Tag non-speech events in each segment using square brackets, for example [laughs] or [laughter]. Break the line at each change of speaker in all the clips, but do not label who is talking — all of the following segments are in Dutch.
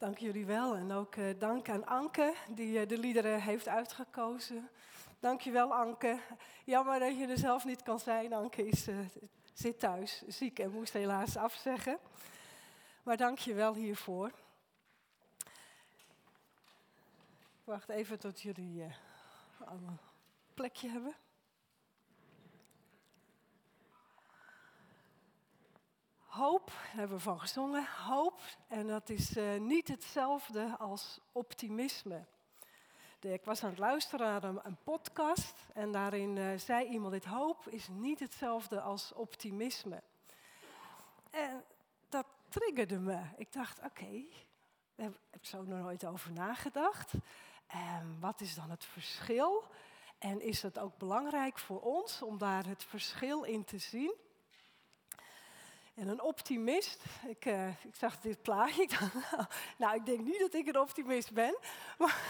Dank jullie wel en ook uh, dank aan Anke die uh, de liederen heeft uitgekozen. Dank je wel Anke. Jammer dat je er zelf niet kan zijn. Anke is, uh, zit thuis, ziek en moest helaas afzeggen. Maar dank je wel hiervoor. Ik wacht even tot jullie een plekje hebben. Hoop, daar hebben we van gezongen. Hoop, en dat is uh, niet hetzelfde als optimisme. Ik was aan het luisteren naar een, podcast en daarin uh, zei iemand: dit hoop is niet hetzelfde als optimisme. En dat triggerde me. Ik dacht: oké, daar heb ik zo nog nooit over nagedacht. En wat is dan het verschil? En is het ook belangrijk voor ons om daar het verschil in te zien? En een optimist, ik, uh, ik zag dit plaatje, ik nou, nou, ik denk niet dat ik een optimist ben. [laughs] Maar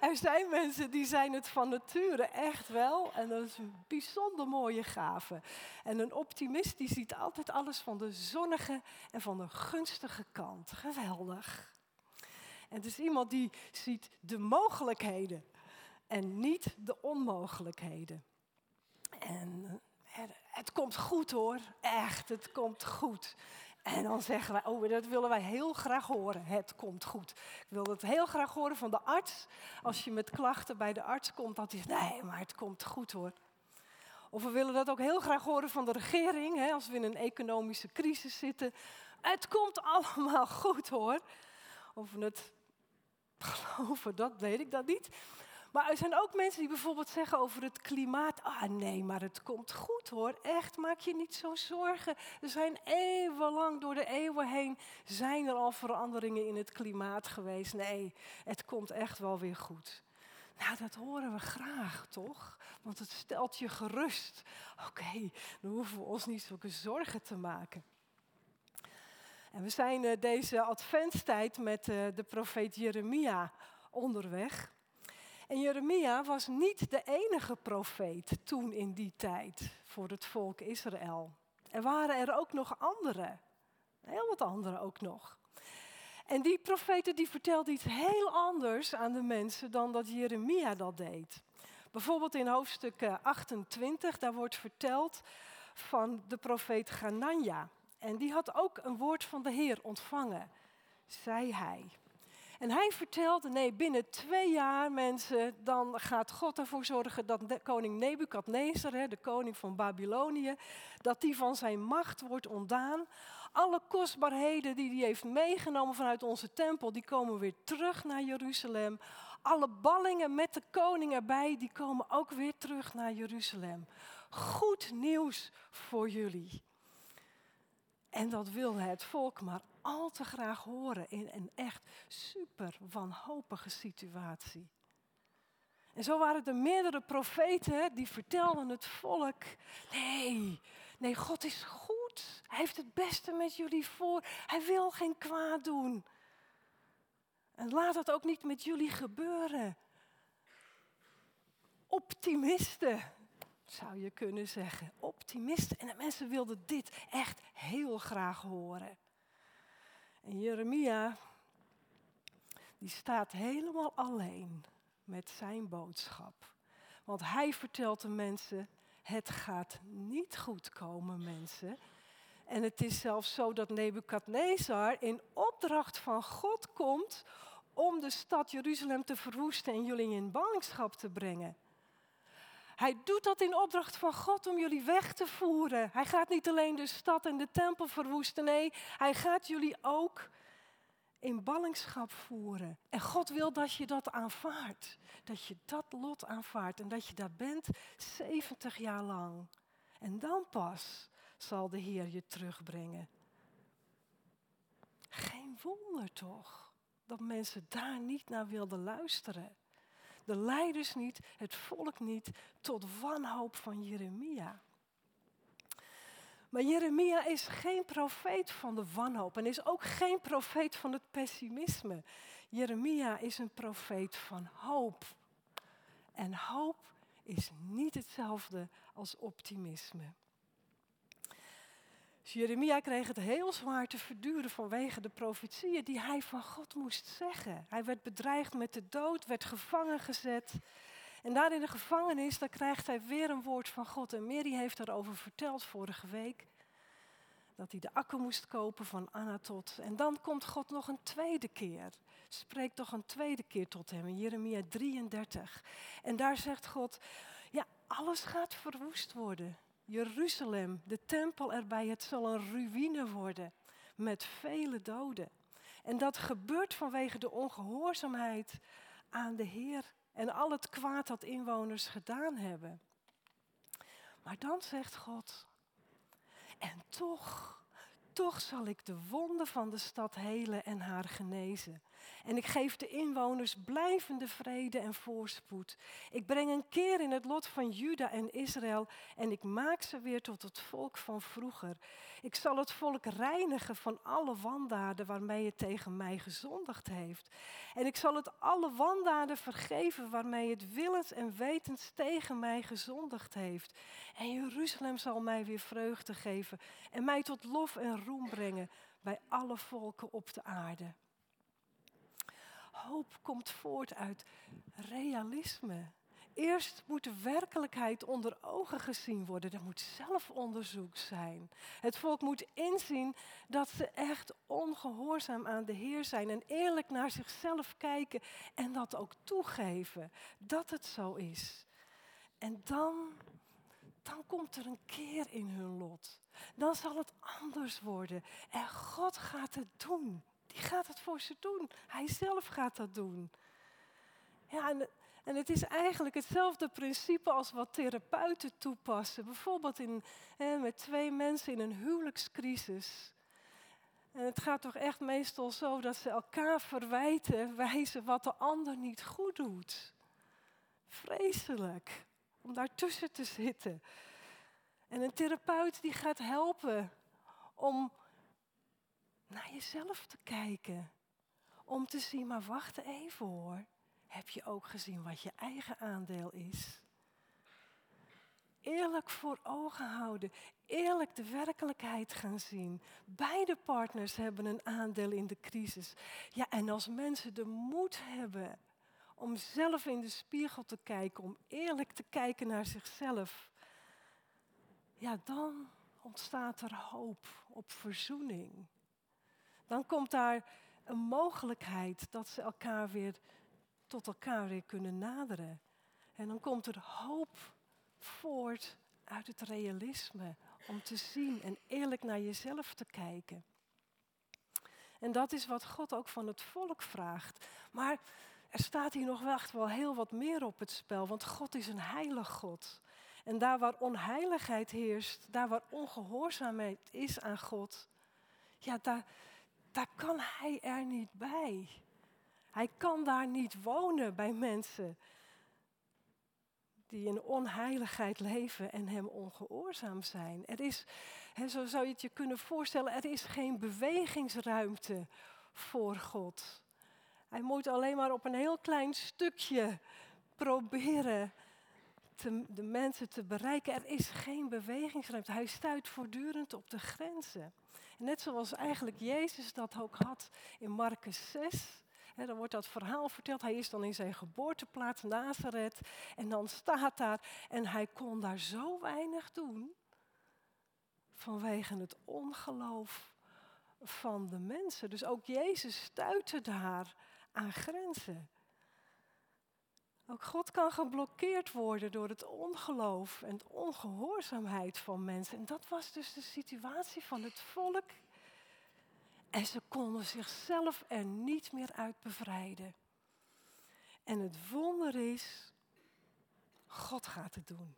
er zijn mensen die zijn het van nature echt wel. En dat is een bijzonder mooie gave. En een optimist die ziet altijd alles van de zonnige en van de gunstige kant. Geweldig. En het is iemand die ziet de mogelijkheden en niet de onmogelijkheden. En het komt goed hoor, echt, het komt goed. En dan zeggen wij, oh, dat willen wij heel graag horen. Het komt goed. Ik wil het heel graag horen van de arts. Als je met klachten bij de arts komt, dat is, nee, maar het komt goed hoor. Of we willen dat ook heel graag horen van de regering, hè, als we in een economische crisis zitten. Het komt allemaal goed hoor. Of we het [laughs] geloven, dat weet ik dan niet. Maar er zijn ook mensen die bijvoorbeeld zeggen over het klimaat: ah nee, maar het komt goed hoor. Echt, maak je niet zo zorgen. Er zijn eeuwenlang door de eeuwen heen zijn er al veranderingen in het klimaat geweest. Nee, het komt echt wel weer goed. Nou, dat horen we graag, toch? Want het stelt je gerust. Oké, dan hoeven we ons niet zulke zorgen te maken. En we zijn uh, deze adventstijd met uh, de profeet Jeremia onderweg. En Jeremia was niet de enige profeet toen in die tijd voor het volk Israël. Er waren er ook nog andere, heel wat andere ook nog. En die profeten die vertelden iets heel anders aan de mensen dan dat Jeremia dat deed. Bijvoorbeeld in hoofdstuk 28, eh, daar wordt verteld van de profeet Ganania. En die had ook een woord van de Heer ontvangen, zei hij. En hij vertelde, nee, binnen twee jaar mensen, dan gaat God ervoor zorgen dat koning Nebukadnezar, de koning van Babylonië, dat die van zijn macht wordt ontdaan. Alle kostbaarheden die hij heeft meegenomen vanuit onze tempel, die komen weer terug naar Jeruzalem. Alle ballingen met de koning erbij, die komen ook weer terug naar Jeruzalem. Goed nieuws voor jullie. En dat wil het volk maar al te graag horen in een echt super wanhopige situatie. En zo waren er meerdere profeten die vertelden het volk: nee, nee, God is goed. Hij heeft het beste met jullie voor. Hij wil geen kwaad doen. En laat dat ook niet met jullie gebeuren. Optimisten, zou je kunnen zeggen. Optimisten. En de mensen wilden dit echt heel graag horen. Jeremia, die staat helemaal alleen met zijn boodschap. Want hij vertelt de mensen, het gaat niet goed komen mensen. En het is zelfs zo dat Nebukadnezar in opdracht van God komt om de stad Jeruzalem te verwoesten en jullie in ballingschap te brengen. Hij doet dat in opdracht van God om jullie weg te voeren. Hij gaat niet alleen de stad en de tempel verwoesten, nee, hij gaat jullie ook in ballingschap voeren. En God wil dat je dat aanvaardt. Dat je dat lot aanvaardt en dat je daar bent 70 jaar lang. En dan pas zal de Heer je terugbrengen. Geen wonder toch dat mensen daar niet naar wilden luisteren de leiders niet, het volk niet, tot wanhoop van Jeremia. Maar Jeremia is geen profeet van de wanhoop en is ook geen profeet van het pessimisme. Jeremia is een profeet van hoop. En hoop is niet hetzelfde als optimisme. Jeremia kreeg het heel zwaar te verduren vanwege de profetieën die hij van God moest zeggen. Hij werd bedreigd met de dood, werd gevangen gezet. En daar in de gevangenis, daar krijgt hij weer een woord van God. En Mary heeft daarover verteld vorige week. Dat hij de akker moest kopen van Anatot. En dan komt God nog een tweede keer. Spreekt nog een tweede keer tot hem in Jeremia 33. En daar zegt God, ja, alles gaat verwoest worden. Jeruzalem, de tempel erbij, het zal een ruïne worden met vele doden. En dat gebeurt vanwege de ongehoorzaamheid aan de Heer en al het kwaad dat inwoners gedaan hebben. Maar dan zegt God, en toch, toch zal ik de wonden van de stad helen en haar genezen. En ik geef de inwoners blijvende vrede en voorspoed. Ik breng een keer in het lot van Juda en Israël en ik maak ze weer tot het volk van vroeger. Ik zal het volk reinigen van alle wandaden waarmee het tegen mij gezondigd heeft. En ik zal het alle wandaden vergeven waarmee het willens en wetens tegen mij gezondigd heeft. En Jeruzalem zal mij weer vreugde geven en mij tot lof en roem brengen bij alle volken op de aarde hoop komt voort uit realisme. Eerst moet de werkelijkheid onder ogen gezien worden. Er moet zelfonderzoek zijn. Het volk moet inzien dat ze echt ongehoorzaam aan de Heer zijn en eerlijk naar zichzelf kijken en dat ook toegeven dat het zo is. En dan, dan komt er een keer in hun lot. Dan zal het anders worden en God gaat het doen die gaat het voor ze doen. Hij zelf gaat dat doen. Ja, en, en het is eigenlijk hetzelfde principe als wat therapeuten toepassen. Bijvoorbeeld in, hè, met twee mensen in een huwelijkscrisis. En het gaat toch echt meestal zo dat ze elkaar verwijten, wijzen wat de ander niet goed doet. Vreselijk om daartussen te zitten. En een therapeut die gaat helpen om naar jezelf te kijken. Om te zien, maar wacht even hoor. Heb je ook gezien wat je eigen aandeel is? Eerlijk voor ogen houden. Eerlijk de werkelijkheid gaan zien. Beide partners hebben een aandeel in de crisis. Ja, en als mensen de moed hebben om zelf in de spiegel te kijken, om eerlijk te kijken naar zichzelf, ja, dan ontstaat er hoop op verzoening dan komt daar een mogelijkheid dat ze elkaar weer tot elkaar weer kunnen naderen. En dan komt er hoop voort uit het realisme om te zien en eerlijk naar jezelf te kijken. En dat is wat God ook van het volk vraagt. Maar er staat hier nog echt wel heel wat meer op het spel, want God is een heilig God. En daar waar onheiligheid heerst, daar waar ongehoorzaamheid is aan God, ja, daar, daar kan hij er niet bij. Hij kan daar niet wonen bij mensen die in onheiligheid leven en hem ongehoorzaam zijn. Er is, zo zou je het je kunnen voorstellen, er is geen bewegingsruimte voor God. Hij moet alleen maar op een heel klein stukje proberen de mensen te bereiken. Er is geen bewegingsruimte. Hij stuit voortdurend op de grenzen. Net zoals eigenlijk Jezus dat ook had in Marcus 6. He, dan wordt dat verhaal verteld. Hij is dan in zijn geboorteplaats Nazareth. En dan staat daar. En hij kon daar zo weinig doen. Vanwege het ongeloof van de mensen. Dus ook Jezus stuitte daar aan grenzen. Ook God kan geblokkeerd worden door het ongeloof en ongehoorzaamheid van mensen. En dat was dus de situatie van het volk. En ze konden zichzelf er niet meer uit bevrijden. En het wonder is, God gaat het doen.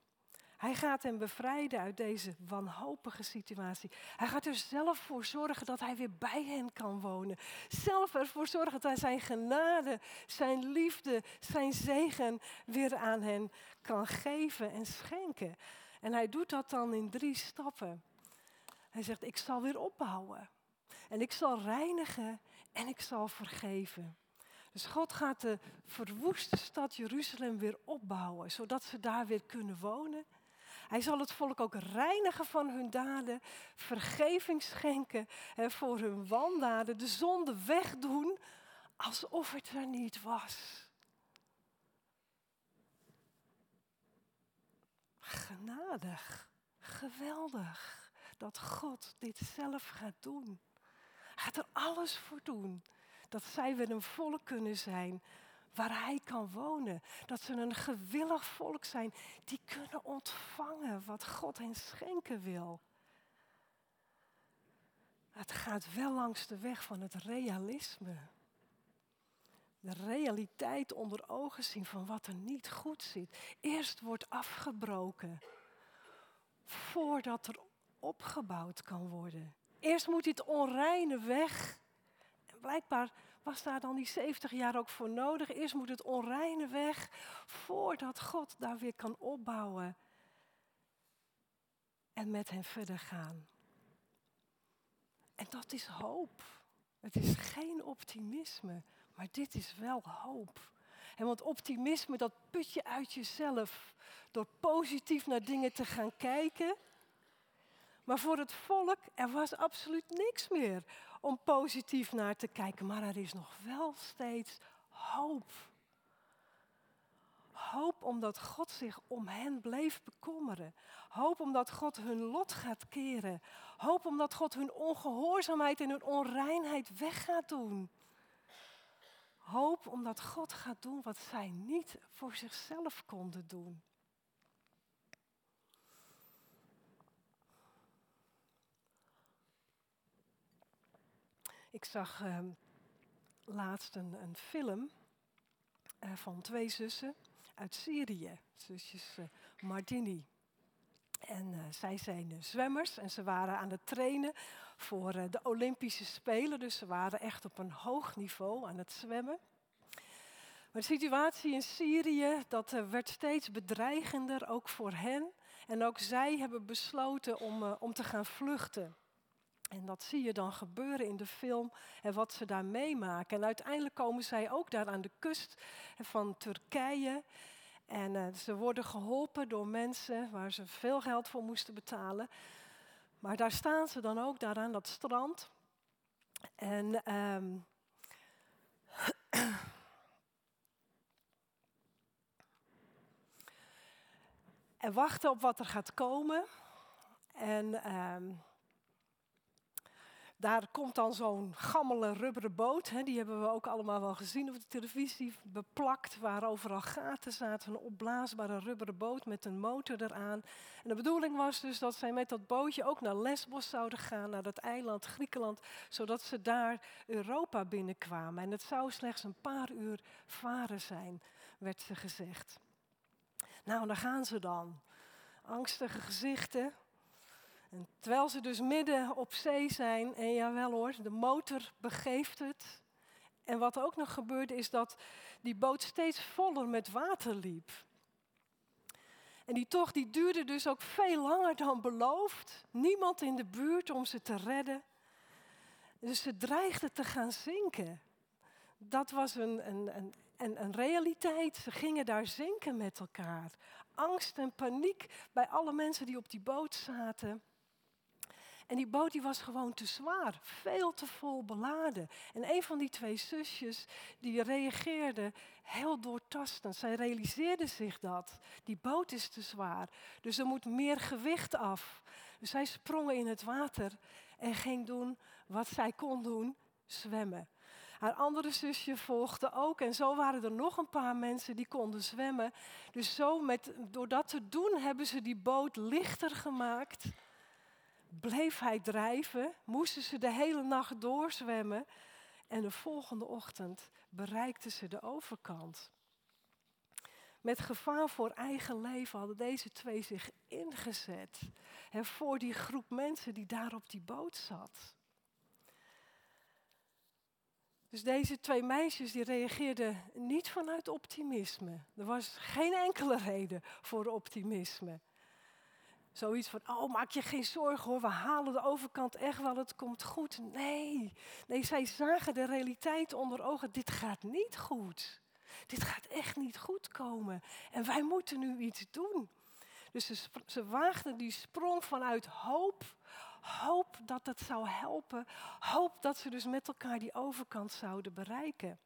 Hij gaat hem bevrijden uit deze wanhopige situatie. Hij gaat er zelf voor zorgen dat hij weer bij hen kan wonen. Zelf ervoor zorgen dat hij zijn genade, zijn liefde, zijn zegen weer aan hen kan geven en schenken. En hij doet dat dan in drie stappen. Hij zegt, ik zal weer opbouwen. En ik zal reinigen en ik zal vergeven. Dus God gaat de verwoeste stad Jeruzalem weer opbouwen, zodat ze daar weer kunnen wonen Hij zal het volk ook reinigen van hun daden, vergeving schenken hè, voor hun wandaden, de zonde wegdoen alsof het er niet was. Genadig, geweldig dat God dit zelf gaat doen. Hij gaat er alles voor doen dat zij weer een volk kunnen zijn waar hij kan wonen. Dat ze een gewillig volk zijn die kunnen ontvangen wat God hen schenken wil. Het gaat wel langs de weg van het realisme. De realiteit onder ogen zien van wat er niet goed zit. Eerst wordt afgebroken voordat er opgebouwd kan worden. Eerst moet dit onreine weg. En blijkbaar was daar dan die 70 jaar ook voor nodig. Eerst moet het onreine weg voordat God daar weer kan opbouwen en met hen verder gaan. En dat is hoop. Het is geen optimisme, maar dit is wel hoop. En want optimisme, dat put je uit jezelf door positief naar dingen te gaan kijken. Maar voor het volk, er was absoluut niks meer om positief naar te kijken. Maar er is nog wel steeds hoop. Hoop omdat God zich om hen bleef bekommeren. Hoop omdat God hun lot gaat keren. Hoop omdat God hun ongehoorzaamheid en hun onreinheid weg gaat doen. Hoop omdat God gaat doen wat zij niet voor zichzelf konden doen. Ik zag uh, laatst een, een film uh, van twee zussen uit Syrië, zusjes uh, Mardini. En uh, zij zijn zwemmers en ze waren aan het trainen voor de Olympische Spelen. Dus ze waren echt op een hoog niveau aan het zwemmen. Maar de situatie in Syrië, dat werd steeds bedreigender, ook voor hen. En ook zij hebben besloten om, om te gaan vluchten. En dat zie je dan gebeuren in de film en wat ze daar meemaken. En uiteindelijk komen zij ook daar aan de kust van Turkije. En uh, ze worden geholpen door mensen waar ze veel geld voor moesten betalen. Maar daar staan ze dan ook, daar aan dat strand. En um, [clears throat] en wachten op wat er gaat komen. En um, daar komt dan zo'n gammele rubberen boot. Hè, die hebben we ook allemaal wel gezien op de televisie. Beplakt, waar overal gaten zaten. Een opblaasbare rubberen boot met een motor eraan. En de bedoeling was dus dat zij met dat bootje ook naar Lesbos zouden gaan. Naar dat eiland Griekenland. Zodat ze daar Europa binnenkwamen. En het zou slechts een paar uur varen zijn, werd ze gezegd. Nou, daar gaan ze dan. Angstige gezichten. En terwijl ze dus midden op zee zijn, en jawel hoor, de motor begeeft het. En wat ook nog gebeurde is dat die boot steeds voller met water liep. En die tocht die duurde dus ook veel langer dan beloofd. Niemand in de buurt om ze te redden. Dus ze dreigden te gaan zinken. Dat was een, een, een, een realiteit. Ze gingen daar zinken met elkaar. Angst en paniek bij alle mensen die op die boot zaten. En die boot die was gewoon te zwaar, veel te vol beladen. En een van die twee zusjes die reageerde heel doortastend. Zij realiseerde zich dat. Die boot is te zwaar, dus er moet meer gewicht af. Dus zij sprongen in het water en ging doen wat zij kon doen, zwemmen. Haar andere zusje volgde ook. En zo waren er nog een paar mensen die konden zwemmen. Dus zo met, door dat te doen hebben ze die boot lichter gemaakt bleef hij drijven, moesten ze de hele nacht doorzwemmen en de volgende ochtend bereikten ze de overkant. Met gevaar voor eigen leven hadden deze twee zich ingezet hè, voor die groep mensen die daar op die boot zat. Dus deze twee meisjes die reageerden niet vanuit optimisme. Er was geen enkele reden voor optimisme. Zoiets van, oh maak je geen zorgen hoor, we halen de overkant echt wel, het komt goed. Nee, nee, zij zagen de realiteit onder ogen, dit gaat niet goed. Dit gaat echt niet goed komen. En wij moeten nu iets doen. Dus ze, ze waagden die sprong vanuit hoop. Hoop dat het zou helpen. Hoop dat ze dus met elkaar die overkant zouden bereiken.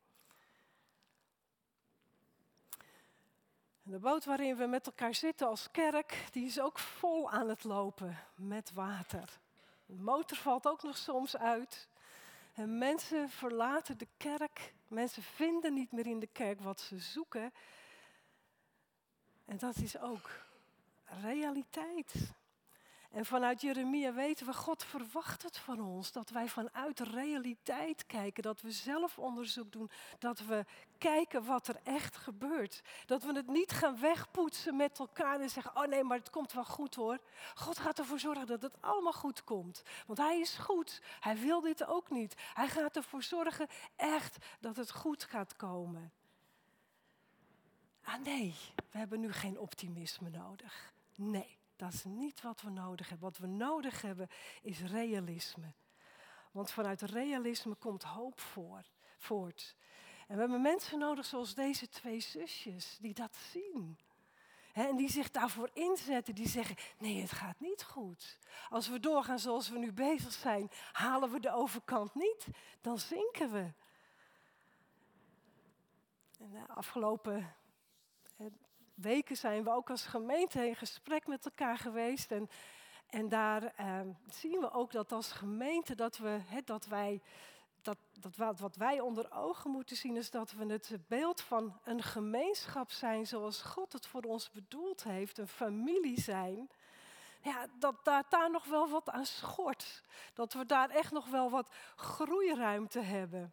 De boot waarin we met elkaar zitten als kerk, die is ook vol aan het lopen met water. De motor valt ook nog soms uit. En mensen verlaten de kerk. Mensen vinden niet meer in de kerk wat ze zoeken. En dat is ook realiteit. En vanuit Jeremia weten we, God verwacht het van ons. Dat wij vanuit realiteit kijken, dat we zelf onderzoek doen, dat we kijken wat er echt gebeurt. Dat we het niet gaan wegpoetsen met elkaar en zeggen, oh nee, maar het komt wel goed hoor. God gaat ervoor zorgen dat het allemaal goed komt. Want Hij is goed. Hij wil dit ook niet. Hij gaat ervoor zorgen echt dat het goed gaat komen. Ah nee, we hebben nu geen optimisme nodig. Nee. Dat is niet wat we nodig hebben. Wat we nodig hebben is realisme. Want vanuit realisme komt hoop voor, voort. En we hebben mensen nodig zoals deze twee zusjes, die dat zien. en die zich daarvoor inzetten, die zeggen, nee, het gaat niet goed. Als we doorgaan zoals we nu bezig zijn, halen we de overkant niet, dan zinken we. En de afgelopen weken zijn we ook als gemeente in gesprek met elkaar geweest. En, en daar ehm, zien we ook dat als gemeente dat, we, dat wij, dat, dat wat, wat wij onder ogen moeten zien, is dat we het beeld van een gemeenschap zijn zoals God het voor ons bedoeld heeft, een familie zijn. Ja, dat daar, daar nog wel wat aan schort. Dat we daar echt nog wel wat groeiruimte hebben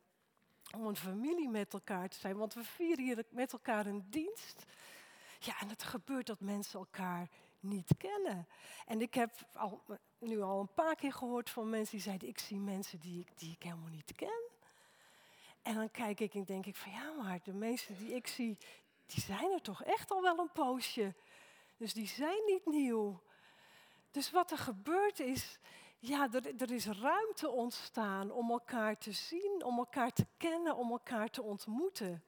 om een familie met elkaar te zijn. Want we vieren hier met elkaar een dienst. Ja, en het gebeurt dat mensen elkaar niet kennen. En ik heb al, nu al een paar keer gehoord van mensen die zeiden: Ik zie mensen die ik, die ik helemaal niet ken. En dan kijk ik en denk ik van ja, maar de meesten die ik zie, die zijn er toch echt al wel een poosje. Dus die zijn niet nieuw. Dus wat er gebeurt is, ja, er, er is ruimte ontstaan om elkaar te zien, om elkaar te kennen, om elkaar te ontmoeten.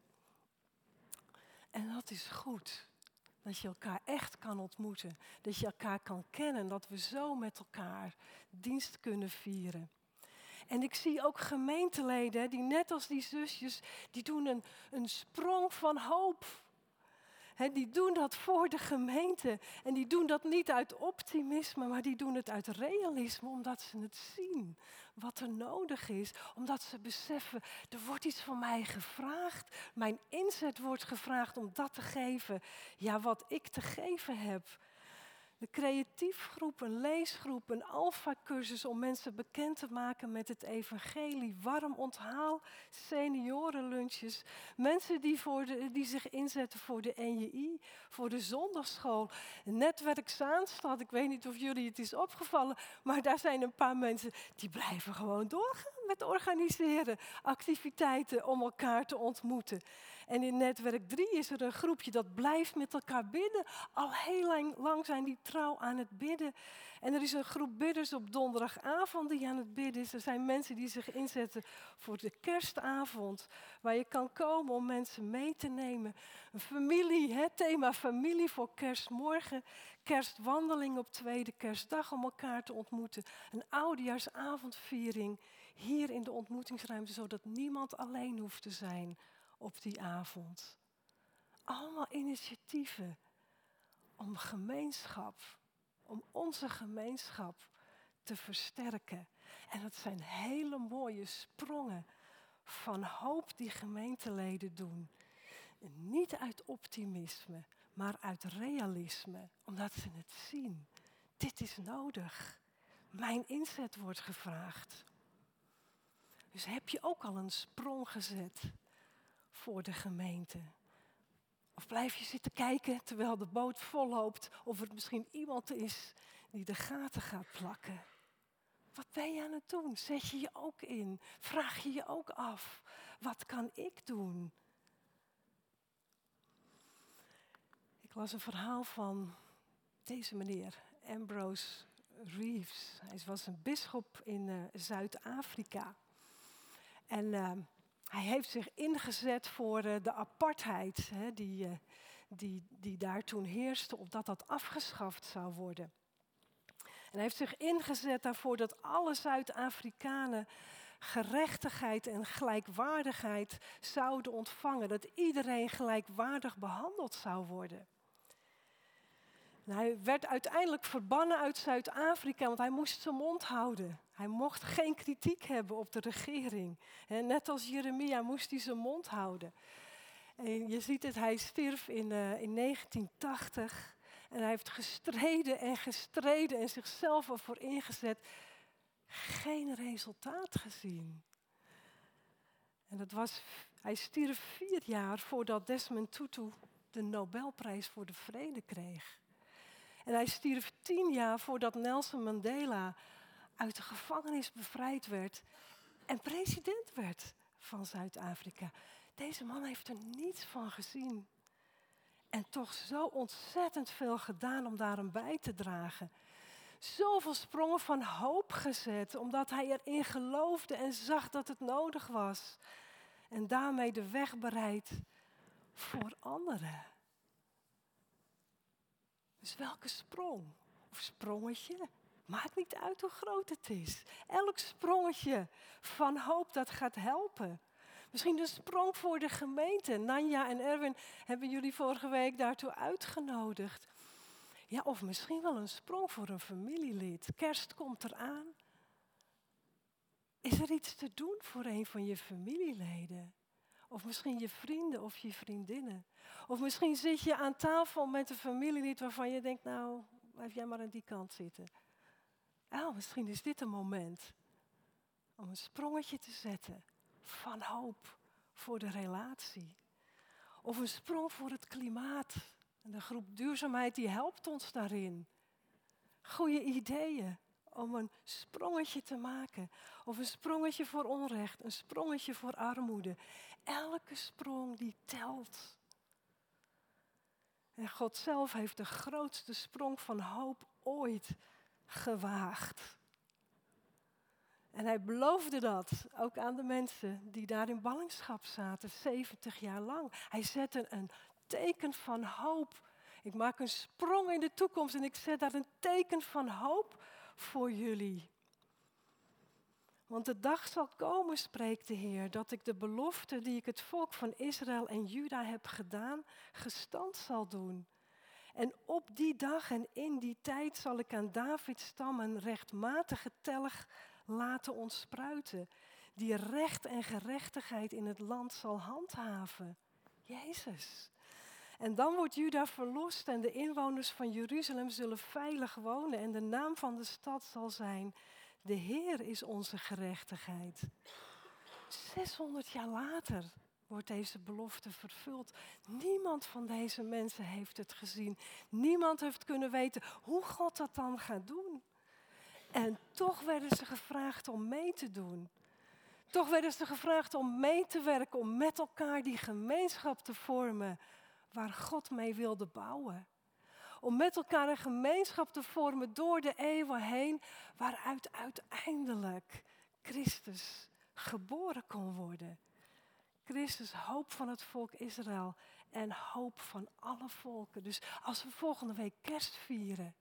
En dat is goed. Dat je elkaar echt kan ontmoeten. Dat je elkaar kan kennen. Dat we zo met elkaar dienst kunnen vieren. En ik zie ook gemeenteleden die net als die zusjes, die doen een, een sprong van hoop die doen dat voor de gemeente. En die doen dat niet uit optimisme, maar die doen het uit realisme, omdat ze het zien. Wat er nodig is, omdat ze beseffen, er wordt iets van mij gevraagd. Mijn inzet wordt gevraagd om dat te geven. Ja, wat ik te geven heb. De creatiefgroep, een leesgroep, een alfa-cursus om mensen bekend te maken met het evangelie. Warm onthaal, seniorenlunches. Mensen die, voor die zich inzetten voor de NJI, voor de zondagschool. Netwerk Zaanstad, ik weet niet of jullie het is opgevallen, maar daar zijn een paar mensen die blijven gewoon doorgaan met organiseren. Activiteiten om elkaar te ontmoeten. En in netwerk 3 is er een groepje dat blijft met elkaar bidden. Al heel lang, zijn die trouw aan het bidden. En er is een groep bidders op donderdagavond die aan het bidden is. Er zijn mensen die zich inzetten voor de kerstavond. Waar je kan komen om mensen mee te nemen. Een familie, het thema familie voor kerstmorgen. Kerstwandeling op tweede kerstdag om elkaar te ontmoeten. Een oudejaarsavondviering hier in de ontmoetingsruimte. Zodat niemand alleen hoeft te zijn op die avond. Allemaal initiatieven om gemeenschap, om onze gemeenschap te versterken. En dat zijn hele mooie sprongen van hoop die gemeenteleden doen. Niet uit optimisme, maar uit realisme, omdat ze het zien. Dit is nodig. Mijn inzet wordt gevraagd. Dus heb je ook al een sprong gezet voor de gemeente? Of blijf je zitten kijken terwijl de boot volloopt of er misschien iemand is die de gaten gaat plakken? Wat ben je aan het doen? Zet je je ook in? Vraag je je ook af, wat kan ik doen? Ik las een verhaal van deze meneer, Ambrose Reeves. Hij was een bisschop in uh, Zuid-Afrika. En uh, hij heeft zich ingezet voor uh, de apartheid hè, die, die, die daar toen heerste, opdat dat afgeschaft zou worden. En hij heeft zich ingezet daarvoor dat alle Zuid-Afrikanen gerechtigheid en gelijkwaardigheid zouden ontvangen. Dat iedereen gelijkwaardig behandeld zou worden. Hij werd uiteindelijk verbannen uit Zuid-Afrika, want hij moest zijn mond houden. Hij mocht geen kritiek hebben op de regering. Net als Jeremia moest hij zijn mond houden. En je ziet het, hij stierf in, uh, in 1980. En hij heeft gestreden en gestreden en zichzelf ervoor ingezet. Geen resultaat gezien. En dat was, hij stierf vier jaar voordat Desmond Tutu de Nobelprijs voor de Vrede kreeg. En hij stierf tien jaar voordat Nelson Mandela uit de gevangenis bevrijd werd en president werd van Zuid-Afrika. Deze man heeft er niets van gezien. En toch zo ontzettend veel gedaan om daar bij te dragen. Zoveel sprongen van hoop gezet, omdat hij erin geloofde en zag dat het nodig was. En daarmee de weg bereid voor anderen. Dus welke sprong? Of sprongetje? Maakt niet uit hoe groot het is. Elk sprongetje van hoop dat gaat helpen. Misschien een sprong voor de gemeente. Nanja en Erwin hebben jullie vorige week daartoe uitgenodigd. Ja, of misschien wel een sprong voor een familielid. Kerst komt eraan. Is er iets te doen voor een van je familieleden? Of misschien je vrienden of je vriendinnen. Of misschien zit je aan tafel met een familielid waarvan je denkt, nou, blijf jij maar aan die kant zitten. Oh, misschien is dit een moment om een sprongetje te zetten van hoop voor de relatie. Of een sprong voor het klimaat. En de groep duurzaamheid die helpt ons daarin. Goede ideeën om een sprongetje te maken. Of een sprongetje voor onrecht, een sprongetje voor armoede. Elke sprong die telt. En God zelf heeft de grootste sprong van hoop ooit gewaagd. En hij beloofde dat ook aan de mensen die daar in ballingschap zaten, 70 jaar lang. Hij zette een teken van hoop. Ik maak een sprong in de toekomst en ik zet daar een teken van hoop voor jullie. Want de dag zal komen, spreekt de Heer, dat ik de belofte die ik het volk van Israël en Juda heb gedaan, gestand zal doen. En op die dag en in die tijd zal ik aan Davids stam een rechtmatige telg laten ontspruiten, die recht en gerechtigheid in het land zal handhaven. Jezus. En dan wordt Juda verlost en de inwoners van Jeruzalem zullen veilig wonen en de naam van de stad zal zijn, de Heer is onze gerechtigheid. 600 jaar later wordt deze belofte vervuld. Niemand van deze mensen heeft het gezien. Niemand heeft kunnen weten hoe God dat dan gaat doen. En toch werden ze gevraagd om mee te doen. Toch werden ze gevraagd om mee te werken, om met elkaar die gemeenschap te vormen waar God mee wilde bouwen. Om met elkaar een gemeenschap te vormen door de eeuwen heen, waaruit uiteindelijk Christus geboren kon worden. Christus, hoop van het volk Israël en hoop van alle volken. Dus als we volgende week kerst vieren,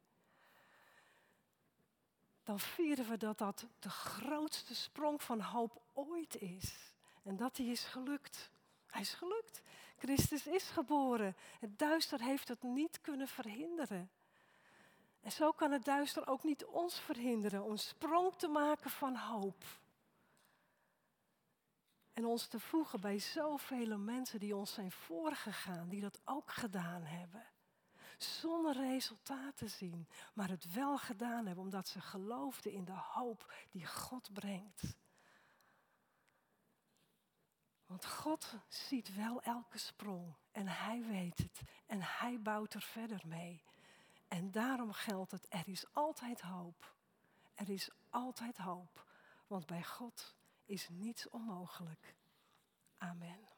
dan vieren we dat dat de grootste sprong van hoop ooit is. En dat die is gelukt. Hij is gelukt. Christus is geboren. Het duister heeft het niet kunnen verhinderen. En zo kan het duister ook niet ons verhinderen om sprong te maken van hoop. En ons te voegen bij zoveel mensen die ons zijn voorgegaan, die dat ook gedaan hebben zonder resultaat te zien, maar het wel gedaan hebben omdat ze geloofden in de hoop die God brengt. Want God ziet wel elke sprong en Hij weet het en Hij bouwt er verder mee. En daarom geldt het, er is altijd hoop. Er is altijd hoop, want bij God is niets onmogelijk. Amen.